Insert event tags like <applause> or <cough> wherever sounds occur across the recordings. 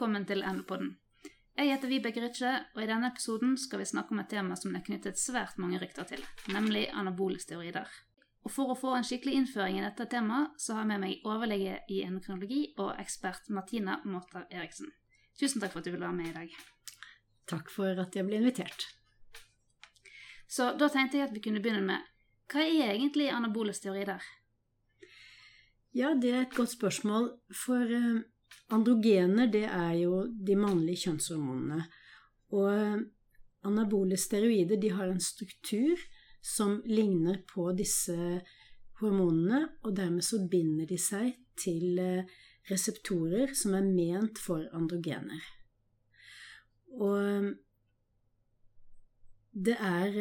velkommen til Endepodden. Jeg heter Vibeke Ritche, og i denne episoden skal vi snakke om et tema som det er knyttet svært mange rykter til, nemlig anabole steroider. Og For å få en skikkelig innføring i dette temaet, så har jeg med meg overlege i endokrinologi og ekspert Martina Måter Eriksen. Tusen takk for at du vil være med i dag. Takk for at jeg ble invitert. Så da tenkte jeg at vi kunne begynne med hva er egentlig anabole steroider? Ja, det er et godt spørsmål. For uh, androgener, det er jo de mannlige kjønnshormonene. Og uh, anabole steroider, de har en struktur som ligner på disse hormonene, og dermed så binder de seg til uh, reseptorer som er ment for androgener. Og det er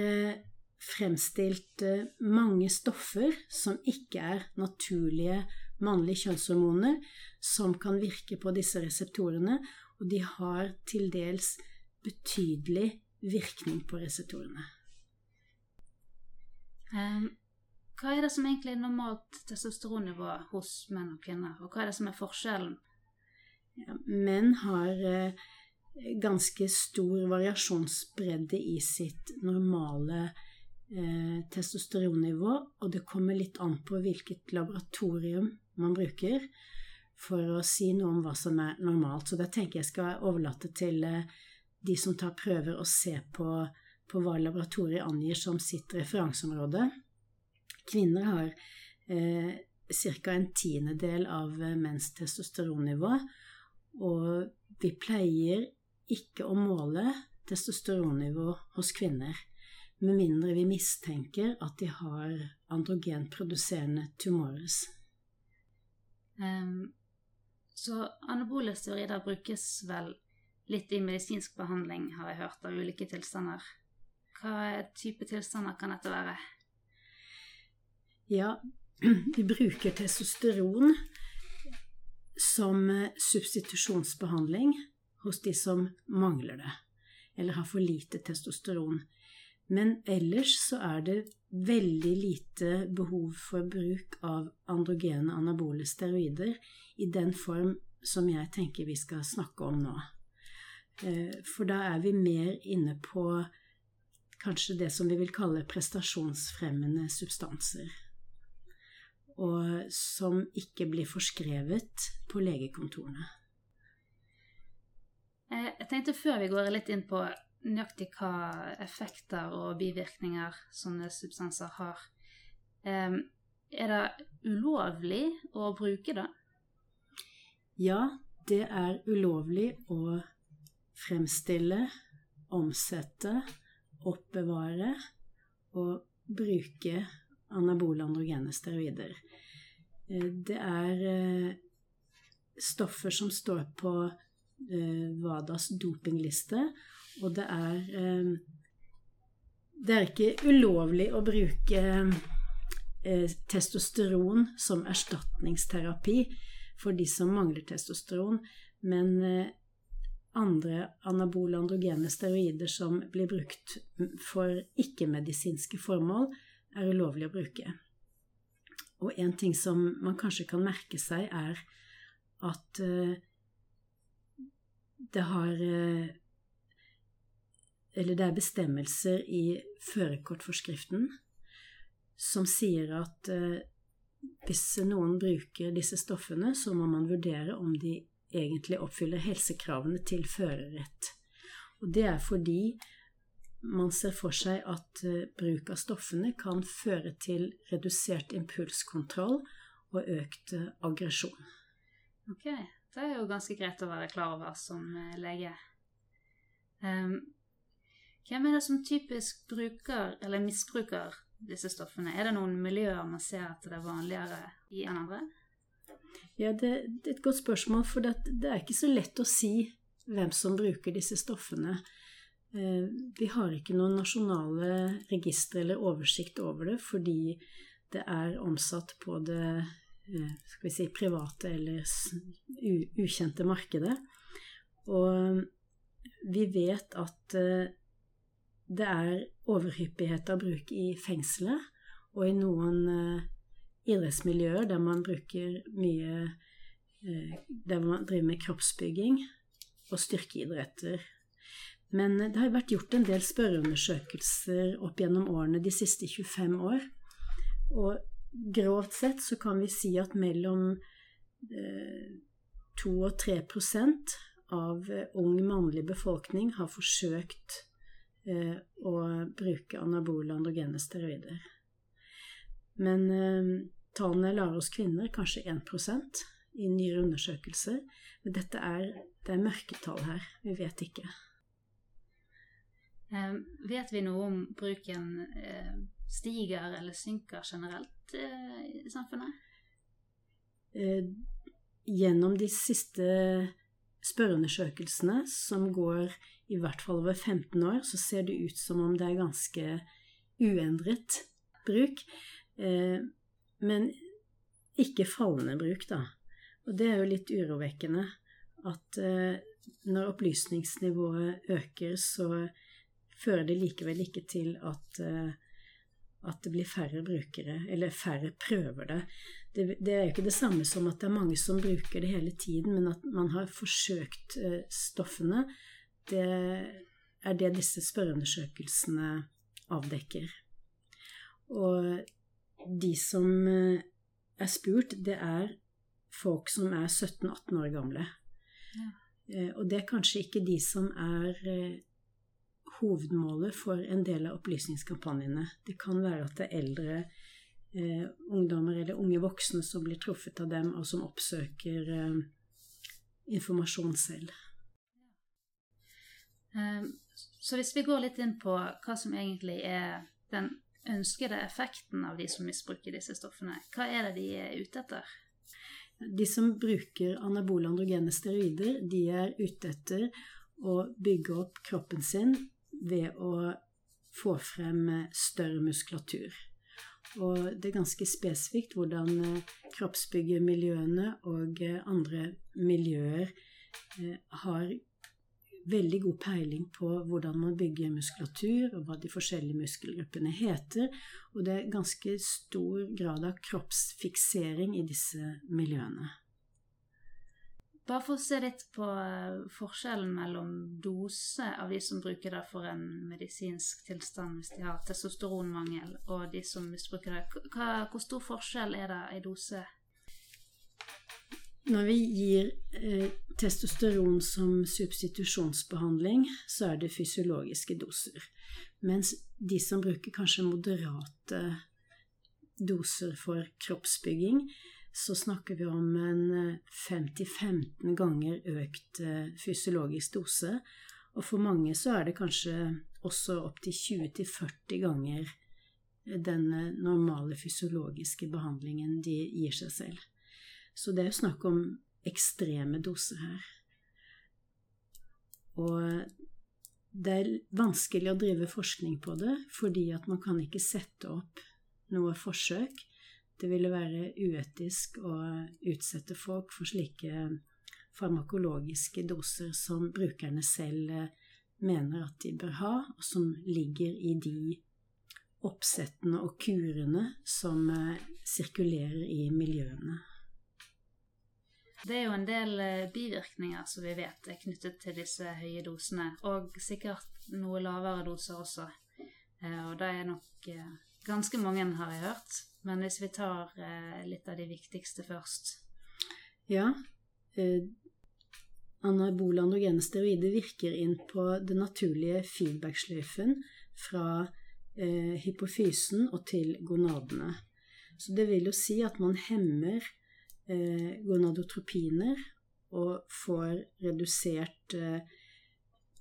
fremstilt mange stoffer som ikke er naturlige mannlige kjønnshormoner, som kan virke på disse reseptorene, og de har til dels betydelig virkning på reseptorene. Um, hva er det som egentlig er normalt testosteronnivå hos menn og kvinner, og hva er det som er forskjellen? Ja, menn har eh, ganske stor variasjonsbredde i sitt normale eh, testosteronnivå, og det kommer litt an på hvilket laboratorium man bruker for å si noe om hva som er normalt. Så det tenker jeg skal overlate til eh, de som tar prøver, å se på, på hva laboratoriet angir som sitt referanseområde. Kvinner har eh, ca. en tiendedel av menns testosteronnivå, og vi pleier ikke å måle testosteronnivå hos kvinner med mindre vi mistenker at de har androgenproduserende tumorer. Um, så anabole steroider brukes vel litt i medisinsk behandling, har jeg hørt, av ulike tilstander. Hva type tilstander kan dette være? Ja, <clears throat> vi bruker testosteron som substitusjonsbehandling hos de som mangler det, eller har for lite testosteron. Men ellers så er det veldig lite behov for bruk av androgene anabole steroider i den form som jeg tenker vi skal snakke om nå. Eh, for da er vi mer inne på kanskje det som vi vil kalle prestasjonsfremmende substanser. Og som ikke blir forskrevet på legekontorene. Eh, jeg tenkte før vi går litt inn på nøyaktig hva effekter og bivirkninger sånne substanser har. Um, er det ulovlig å bruke det? Ja, det er ulovlig å fremstille, omsette, oppbevare og bruke anabole androgene steroider. Eh, det er eh, stoffer som står på eh, WADAs dopingliste, og det er eh, Det er ikke ulovlig å bruke eh, testosteron som erstatningsterapi for de som mangler testosteron, men eh, andre anabole androgene steroider som blir brukt for ikke-medisinske formål, er ulovlig å bruke. Og en ting som man kanskje kan merke seg, er at det har eller det er bestemmelser i førerkortforskriften som sier at eh, hvis noen bruker disse stoffene, så må man vurdere om de egentlig oppfyller helsekravene til førerrett. Og det er fordi man ser for seg at eh, bruk av stoffene kan føre til redusert impulskontroll og økt eh, aggresjon. Ok, det er jo ganske greit å være klar over som eh, lege. Um, hvem er det som typisk bruker eller misbruker disse stoffene? Er det noen miljøer man ser at det er vanligere i enn andre? Ja, det, det, er et godt spørsmål, for det, det, er ikke så lett å si hvem som bruker disse stoffene. Eh, vi har ikke noen nasjonale registre eller oversikt over det, fordi det er omsatt på det eh, si, private eller ukjente markedet. Og vi vet at eh, det er overhyppighet av bruk i fengselet og i noen eh, idrettsmiljøer der man bruker mye eh, Der man driver med kroppsbygging, og styrkeidretter. Men det har vært gjort en del spørreundersøkelser opp gjennom årene de siste 25 år. Og grovt sett så kan vi si at mellom eh, 2 og 3 av eh, ung mannlig befolkning har forsøkt eh, å bruke anabole androgene steroider. Men eh, tallene lar oss kvinner kanskje 1 i nyere undersøkelser. Men dette er, det er mørketall her. Vi vet ikke. Eh, vet vi noe om bruken eh, stiger eller synker generelt eh, i samfunnet? Eh, gjennom de siste spørreundersøkelsene, som går i hvert fall over 15 år, så ser det ut som om det er ganske uendret bruk. Eh, men ikke fallende bruk, da. Og det er jo litt urovekkende at eh, når opplysningsnivået øker, så fører det likevel ikke til at, eh, at det blir færre brukere, eller færre prøver det. det. det. er jo ikke det samme som at det er mange som bruker det hele tiden, men at man har forsøkt stoffene, det er det disse spørreundersøkelsene avdekker. Og de som eh, er spurt, det er folk som er 17-18 år gamle. Ja. Eh, og det er kanskje ikke de som er hovedmålet for en del av opplysningskampanjene. Det kan være at det er eldre eh, ungdommer eller unge voksne som blir truffet av dem, og som oppsøker eh, informasjon selv. Um, så hvis vi går litt inn på hva som egentlig er den ønskede effekten av de som misbruker disse stoffene, hva er det de er ute etter? De som bruker anabole androgene steroider, de er ute etter å bygge opp kroppen sin ved å få frem større muskulatur. Og det er ganske spesifikt hvordan kroppsbyggemiljøene kroppsbyggermiljøene og eh, andre miljøer eh, har veldig god peiling på hvordan man bygger muskulatur, og hva de forskjellige muskelgruppene heter. Og det er ganske stor grad av kroppsfiksering i disse miljøene. Bare for å se litt på eh, forskjellen mellom dose av de som bruker det for en medisinsk tilstand hvis de har testosteronmangel, og de som misbruker det. Hva, hvor stor forskjell er det i dose? Når vi gir eh, testosteron som substitusjonsbehandling, så er det fysiologiske doser. Mens de som bruker kanskje moderate doser for kroppsbygging, så snakker vi om en 5-15 eh, ganger økt eh, fysiologisk dose. Og for mange så er det kanskje også opptil 20-40 ganger eh, den normale fysiologiske behandlingen de gir seg selv. Så det er jo snakk om ekstreme doser her. Og det er vanskelig å drive forskning på det, fordi at man kan ikke sette opp noe forsøk det ville være uetisk å utsette folk for slike farmakologiske doser som brukerne selv eh, mener at de bør ha, og som ligger i de oppsettene og kurene som eh, sirkulerer i miljøene. Det er jo en del eh, bivirkninger som vi vet er knyttet til disse høye dosene, og sikkert noe lavere doser også. Og det er nok ganske mange, har jeg hørt. Men hvis vi tar eh, litt av de viktigste først Ja. Eh, anabole androgene steroider virker inn på den naturlige feedback-sløyfen fra eh, hypofysen og til gonadene. Så det vil jo si at man hemmer eh, gonadotropiner og får redusert eh,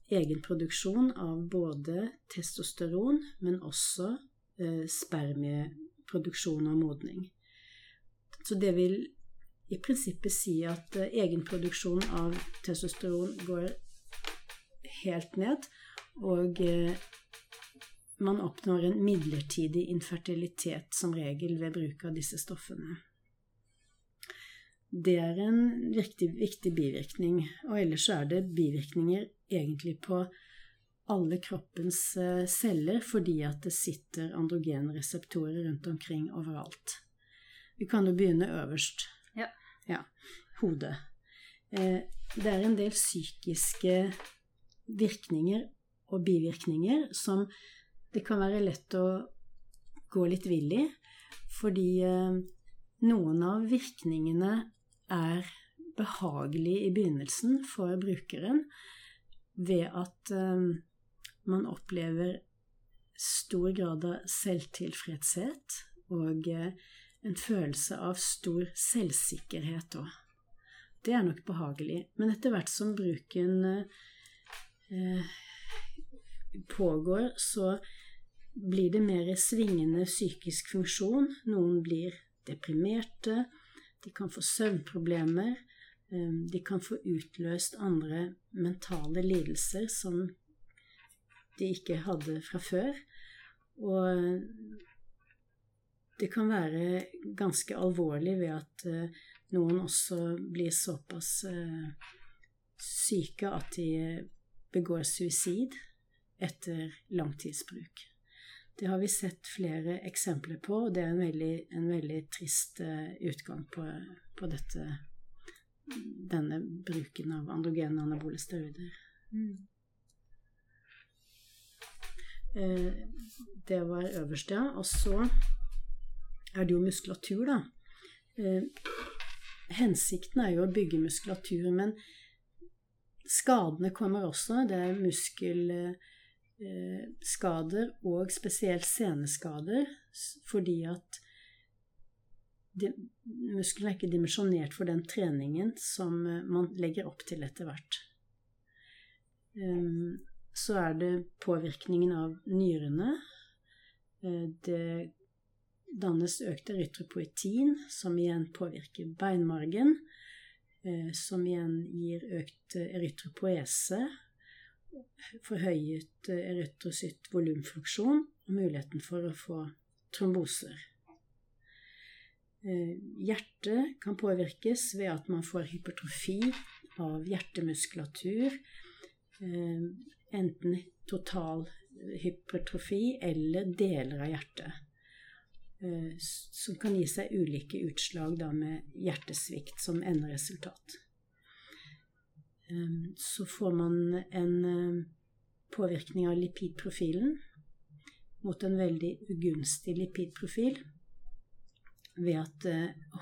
egenproduksjon av både testosteron, men også eh, spermieproduksjon og modning. Så det vil i prinsippet si at eh, egenproduksjon av testosteron går helt ned, og eh, man oppnår en midlertidig infertilitet som regel ved bruk av disse stoffene. Det er en viktig, viktig bivirkning, og ellers er det bivirkninger egentlig på alle kroppens eh, celler fordi at det sitter androgenreseptorer rundt omkring overalt. Vi kan jo begynne øverst. Ja. ja hodet. Eh, det er en del psykiske virkninger og bivirkninger som det kan være lett å gå litt vill i, fordi eh, noen av virkningene er behagelig i begynnelsen for brukeren ved at eh, man opplever stor grad av selvtilfredshet og eh, en følelse av stor selvsikkerhet òg. Det er nok behagelig. Men etter hvert som bruken eh, pågår, så blir det mer svingende psykisk funksjon. Noen blir deprimerte, de kan få søvnproblemer, eh, de kan få utløst andre mentale lidelser som de ikke hadde fra før. Og det kan være ganske alvorlig ved at eh, noen også blir såpass eh, syke at de begår suicid etter langtidsbruk. Det har vi sett flere eksempler på, og det er en veldig, en veldig trist uh, utgang på, på, dette denne bruken av androgene anabole steroider. Mm. Uh, det var øverst, ja. Og så er det jo muskulatur, da. Uh, hensikten er jo å bygge muskulatur, men skadene kommer også. Det er muskel Eh, skader, og spesielt seneskader, fordi at muskelen er ikke dimensjonert for den treningen som eh, man legger opp til etter hvert. Eh, så er det påvirkningen av nyrene. Det dannes økt erytropoetin, som igjen påvirker beinmargen, som igjen gir økt erytropoese, forhøyet eh, erytrocytt volumfunksjon og muligheten for å få tromboser. Eh, hjertet kan påvirkes ved at man får hypertrofi av hjertemuskulatur, eh, enten total hypertrofi eller deler av hjertet, som kan gi seg ulike utslag med hjertesvikt som enderesultat. Ehm, så får man en ehm, påvirkning av lipidprofilen mot en veldig ugunstig lipidprofil ved at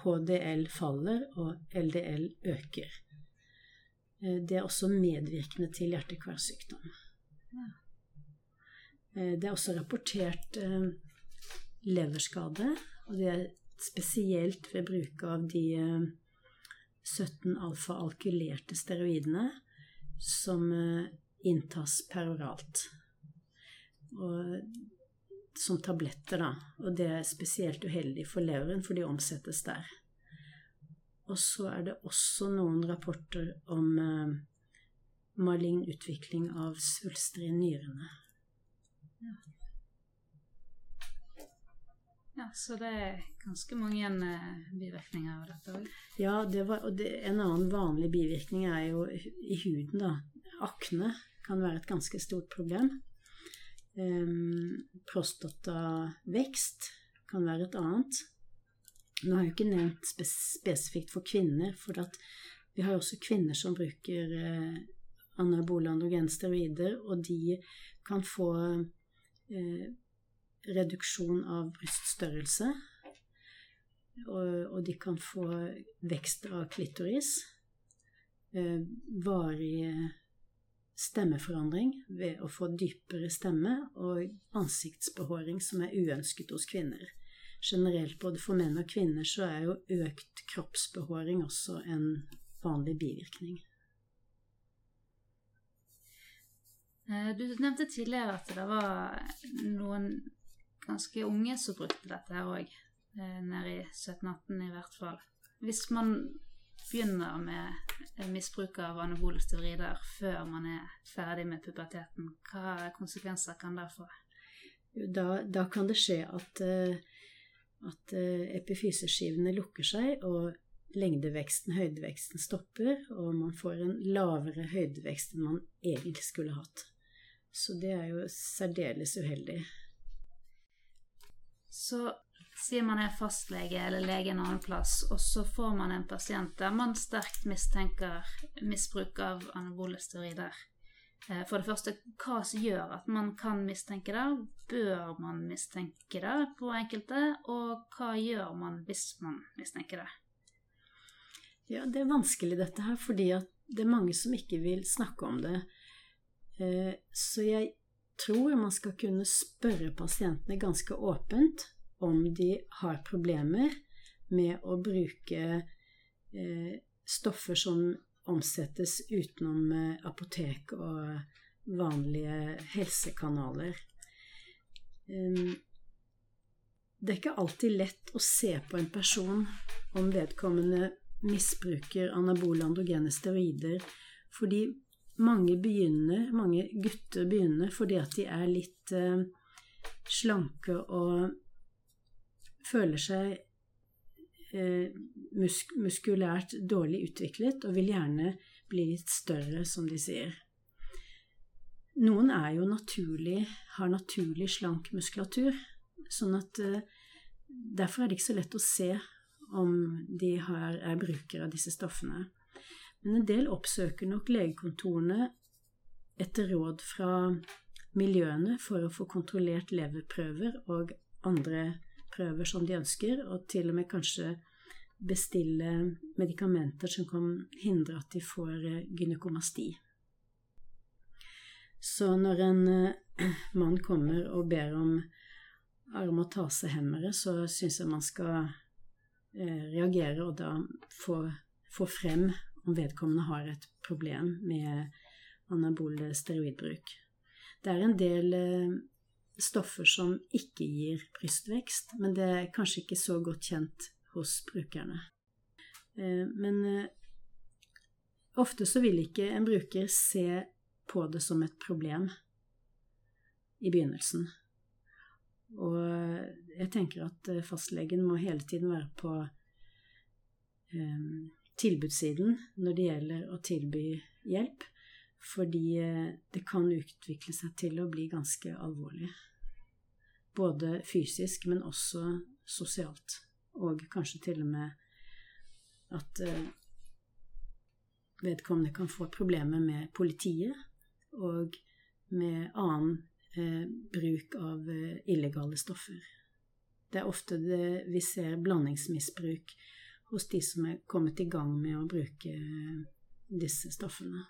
HDL eh, faller og LDL øker. Eh, det er også medvirkende til hjerte-karsykdom. Eh, det er også rapportert ehm, leverskade, og det er spesielt ved bruk av de 17 alfa-alkylerte steroidene som eh, inntas peroralt. Og, som tabletter, da. Og det er spesielt uheldig for leveren, for de omsettes der. Og så er det også noen rapporter om eh, malign utvikling av svulster i nyrene. Ja. Ja, Så det er ganske mange uh, bivirkninger av dette òg? Ja, det var, og det, en annen vanlig bivirkning er jo i huden, da. Akne kan være et ganske stort problem. Um, prostatavekst kan være et annet. Nå har jeg jo ikke nevnt spes spesifikt for kvinner, for vi har også kvinner som bruker eh, anabole androgensteroider, og de kan få uh, reduksjon av bryststørrelse. Og, og, de kan få vekst av klitoris. Eh, varig stemmeforandring ved å få dypere stemme og ansiktsbehåring som er uønsket hos kvinner. Generelt både for menn og kvinner så er jo økt kroppsbehåring også en vanlig bivirkning. Eh, du nevnte tidligere at det var noen ganske unge som brukte dette her òg. Eh, nede i 17-18 i hvert fall. Hvis man begynner med misbruk av anabole steroider før man er ferdig med puberteten, hva konsekvenser kan det få? Da, da kan det skje at, eh, at eh, epifyseskivene lukker seg, og lengdeveksten, høydeveksten, stopper, og man får en lavere høydevekst enn man egentlig skulle hatt. Så det er jo særdeles uheldig. Så sier man er fastlege eller lege en annen plass, og så får man en pasient der man sterkt mistenker misbruk av anabole steroider. Eh, For det første, hva som gjør at man kan mistenke det? Bør man mistenke det på enkelte? Og hva gjør man hvis man mistenker det? Ja, det er vanskelig dette her, fordi det er mange som ikke vil snakke om det. Eh, Så jeg tror man skal kunne spørre pasientene ganske åpent om de har problemer med å bruke eh, stoffer som omsettes utenom eh, apotek og vanlige helsekanaler. Um, Det er ikke alltid lett å se på en person om vedkommende misbruker anabole androgene steroider, fordi mange begynner, mange gutter begynner fordi at de er litt eh, slanke og føler seg eh, musk muskulært dårlig utviklet og vil gjerne bli litt større, som de sier. Noen er jo naturlig, har naturlig slank muskulatur, sånn at eh, derfor er det ikke så lett å se om de har, er brukere av disse stoffene. Men en del oppsøker nok legekontorene etter råd fra miljøene for å få kontrollert leverprøver og andre prøver som de ønsker, og til og med kanskje bestille medikamenter som kan hindre at de får eh, gynekomasti. Så når en eh, mann kommer og ber om aromatasehemmere, så syns jeg man skal eh, reagere og da få, få frem om vedkommende har et problem med anabole steroidbruk. Det er en del eh, stoffer som ikke gir brystvekst, men det er kanskje ikke så godt kjent hos brukerne. Eh, men eh, ofte så vil ikke en bruker se på det som et problem i begynnelsen. Og jeg tenker at fastlegen må hele tiden være på tilbudssiden når det gjelder å tilby hjelp, fordi eh, det kan utvikle seg til å bli ganske alvorlig. Både fysisk, men også sosialt. Og kanskje til og med at eh, vedkommende kan få problemer med politiet og med annen eh, bruk av eh, illegale stoffer. Det er ofte det vi ser blandingsmisbruk hos de som er kommet i gang med å bruke disse stoffene.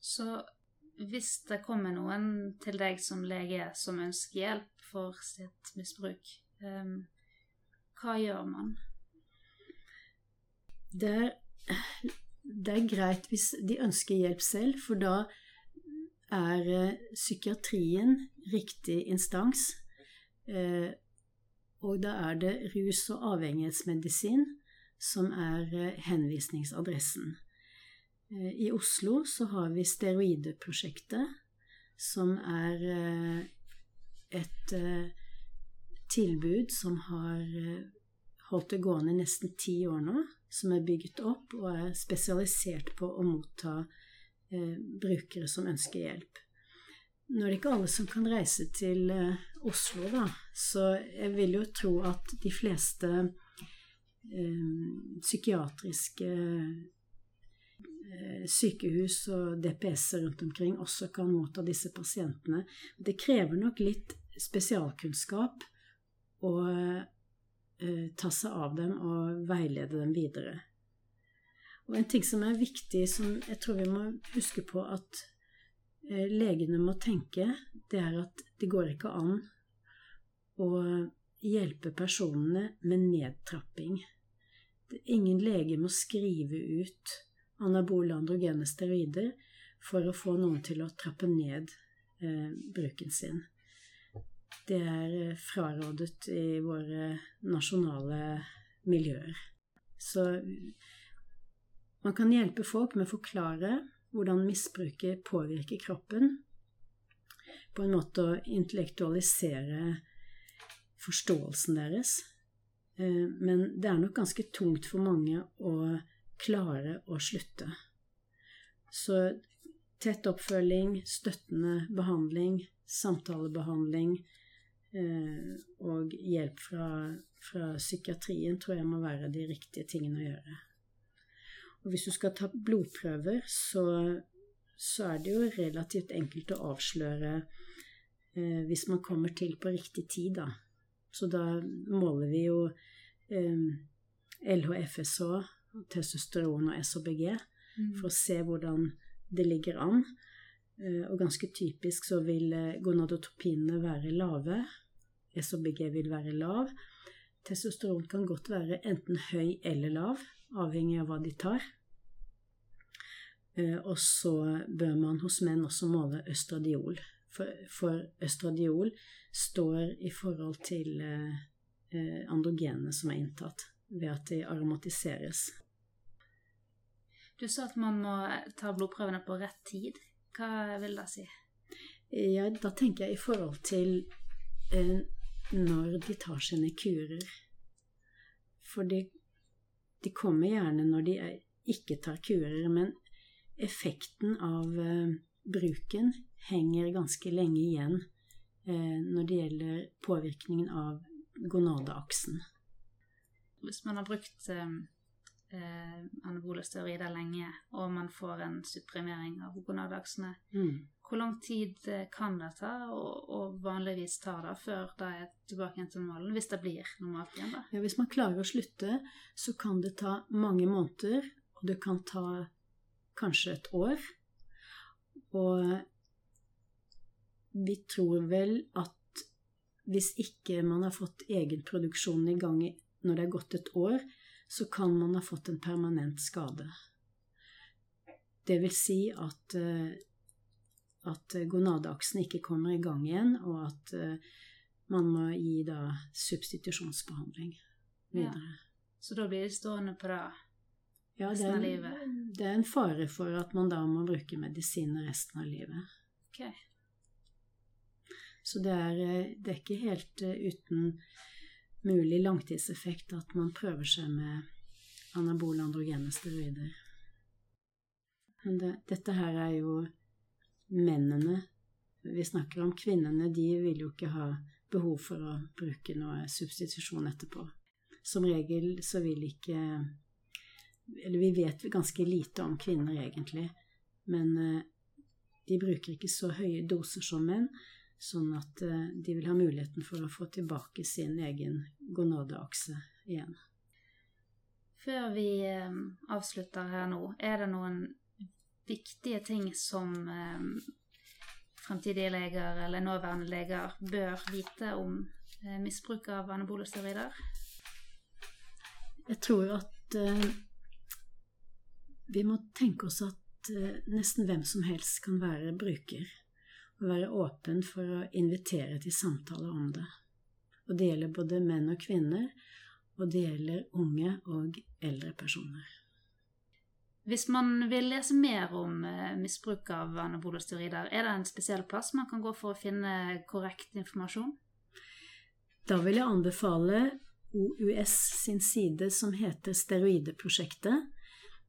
Så hvis det kommer noen til deg som lege som ønsker hjelp for sitt misbruk, um, hva gjør man? Det er, det er greit hvis de ønsker hjelp selv, for da er eh, psykiatrien riktig instans. Eh, og da er det rus- og avhengighetsmedisin som er eh, henvisningsadressen. Eh, I Oslo så har vi Steroideprosjektet, som er eh, et tilbud som har holdt det gående i nesten ti år nå, som er bygget opp og er spesialisert på å motta brukere som ønsker hjelp. Nå er det ikke alle som kan reise til eh, Oslo, da, så jeg vil jo tro at de fleste eh, psykiatriske eh, sykehus og DPS-er rundt omkring også kan motta disse pasientene. Det krever nok litt spesialkunnskap å eh, ta seg av dem og veilede dem videre. Og en ting som er viktig, som jeg tror vi må huske på at legene må tenke, det er at det går ikke an å hjelpe personene med nedtrapping. Ingen lege må skrive ut anabole androgene steroider for å få noen til å trappe ned eh, bruken sin. Det er eh, frarådet i våre nasjonale miljøer. Så man kan hjelpe folk med å forklare hvordan misbruket påvirker kroppen. På en måte å intellektualisere forståelsen deres. Eh, Men det er nok ganske tungt for mange å klare å slutte. Så tett oppfølging, støttende behandling, samtalebehandling, Eh, og hjelp fra, fra psykiatrien tror jeg må være de riktige tingene å gjøre. Og hvis du skal ta blodprøver, så, så er det jo relativt enkelt å avsløre eh, hvis man kommer til på riktig tid, da. Så da måler vi jo eh, LHFSH, testosteron og SOBG, mm. for å se hvordan det ligger an. Eh, og ganske typisk så vil gonadotopinene gonadotropinene være lave. SOBG vil være lav. Testosteron kan godt være enten høy eller lav, avhengig av hva de tar. Eh, og så bør man hos menn også måle østradiol. For, for østradiol står i forhold til androgenene som er inntatt, ved at de aromatiseres. Du sa at man må ta blodprøvene på rett tid. Hva vil det si? Ja, da tenker jeg i forhold til eh, når de tar sine kurer. For de, de kommer gjerne når de er, ikke tar kurer, men effekten av eh, bruken henger ganske lenge igjen eh, når det gjelder påvirkningen av gonadeaksen. Hvis man har brukt eh, eh, anabole steroider lenge, og man får en supprimering av gonadeaksene, Mm. Hvor lang tid eh, kan det ta, og, og vanligvis tar det, før det er tilbake igjen til normalen? Hvis det blir normalt igjen, da? Ja, hvis man klarer å slutte, så kan det ta mange måneder, og det kan ta kanskje et år. Og vi tror vel at hvis ikke man har fått egenproduksjonen i gang når det er gått et år, så kan man ha fått en permanent skade. Det vil si at, eh, at gonadeaksen ikke kommer i gang igjen, og at eh, man må gi da substitusjonsbehandling videre. Ja. Så da blir de stående på det ja, resten av livet? Det er en fare for at man da må bruke medisiner resten av livet. Okay. Så det er, eh, det er ikke helt uten mulig langtidseffekt at man prøver seg med anabole androgene steroider. Men det, dette her er jo mennene vi snakker om. Kvinnene de vil jo ikke ha behov for å bruke noe substitusjon etterpå. Som regel så vil ikke Eller vi vet ganske lite om kvinner, egentlig. Men eh, de bruker ikke så høye doser som menn sånn at eh, de vil ha muligheten for å få tilbake sin egen gonadeakse igjen. Før vi eh, avslutter her nå, er det noen viktige ting som eh, fremtidige leger eller nåværende leger bør vite om misbruk av anabole steroider? Jeg tror at vi må tenke oss at nesten hvem som helst kan være bruker og være åpen for å invitere til samtaler om det. Og det gjelder både menn og kvinner, og det gjelder unge og eldre personer. Hvis man vil lese mer om eh, misbruk av anabole steroider, er det en spesiell plass man kan gå for å finne korrekt informasjon? Da vil jeg anbefale OUS sin side som heter Steroideprosjektet.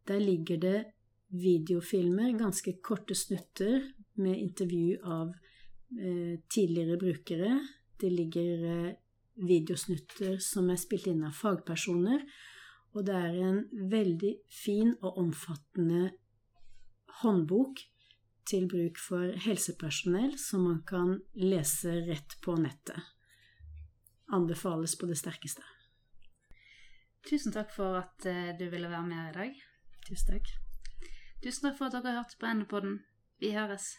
Der ligger det videofilmer, ganske korte snutter med intervju av eh, tidligere brukere. Det ligger eh, videosnutter som er spilt inn av fagpersoner. Og det er en veldig fin og omfattende håndbok til bruk for helsepersonell som man kan lese rett på nettet. Anbefales på det sterkeste. Tusen takk for at eh, du ville være med i dag. Tusen takk. Tusen takk for at dere har hørt på Endepodden. Vi høres.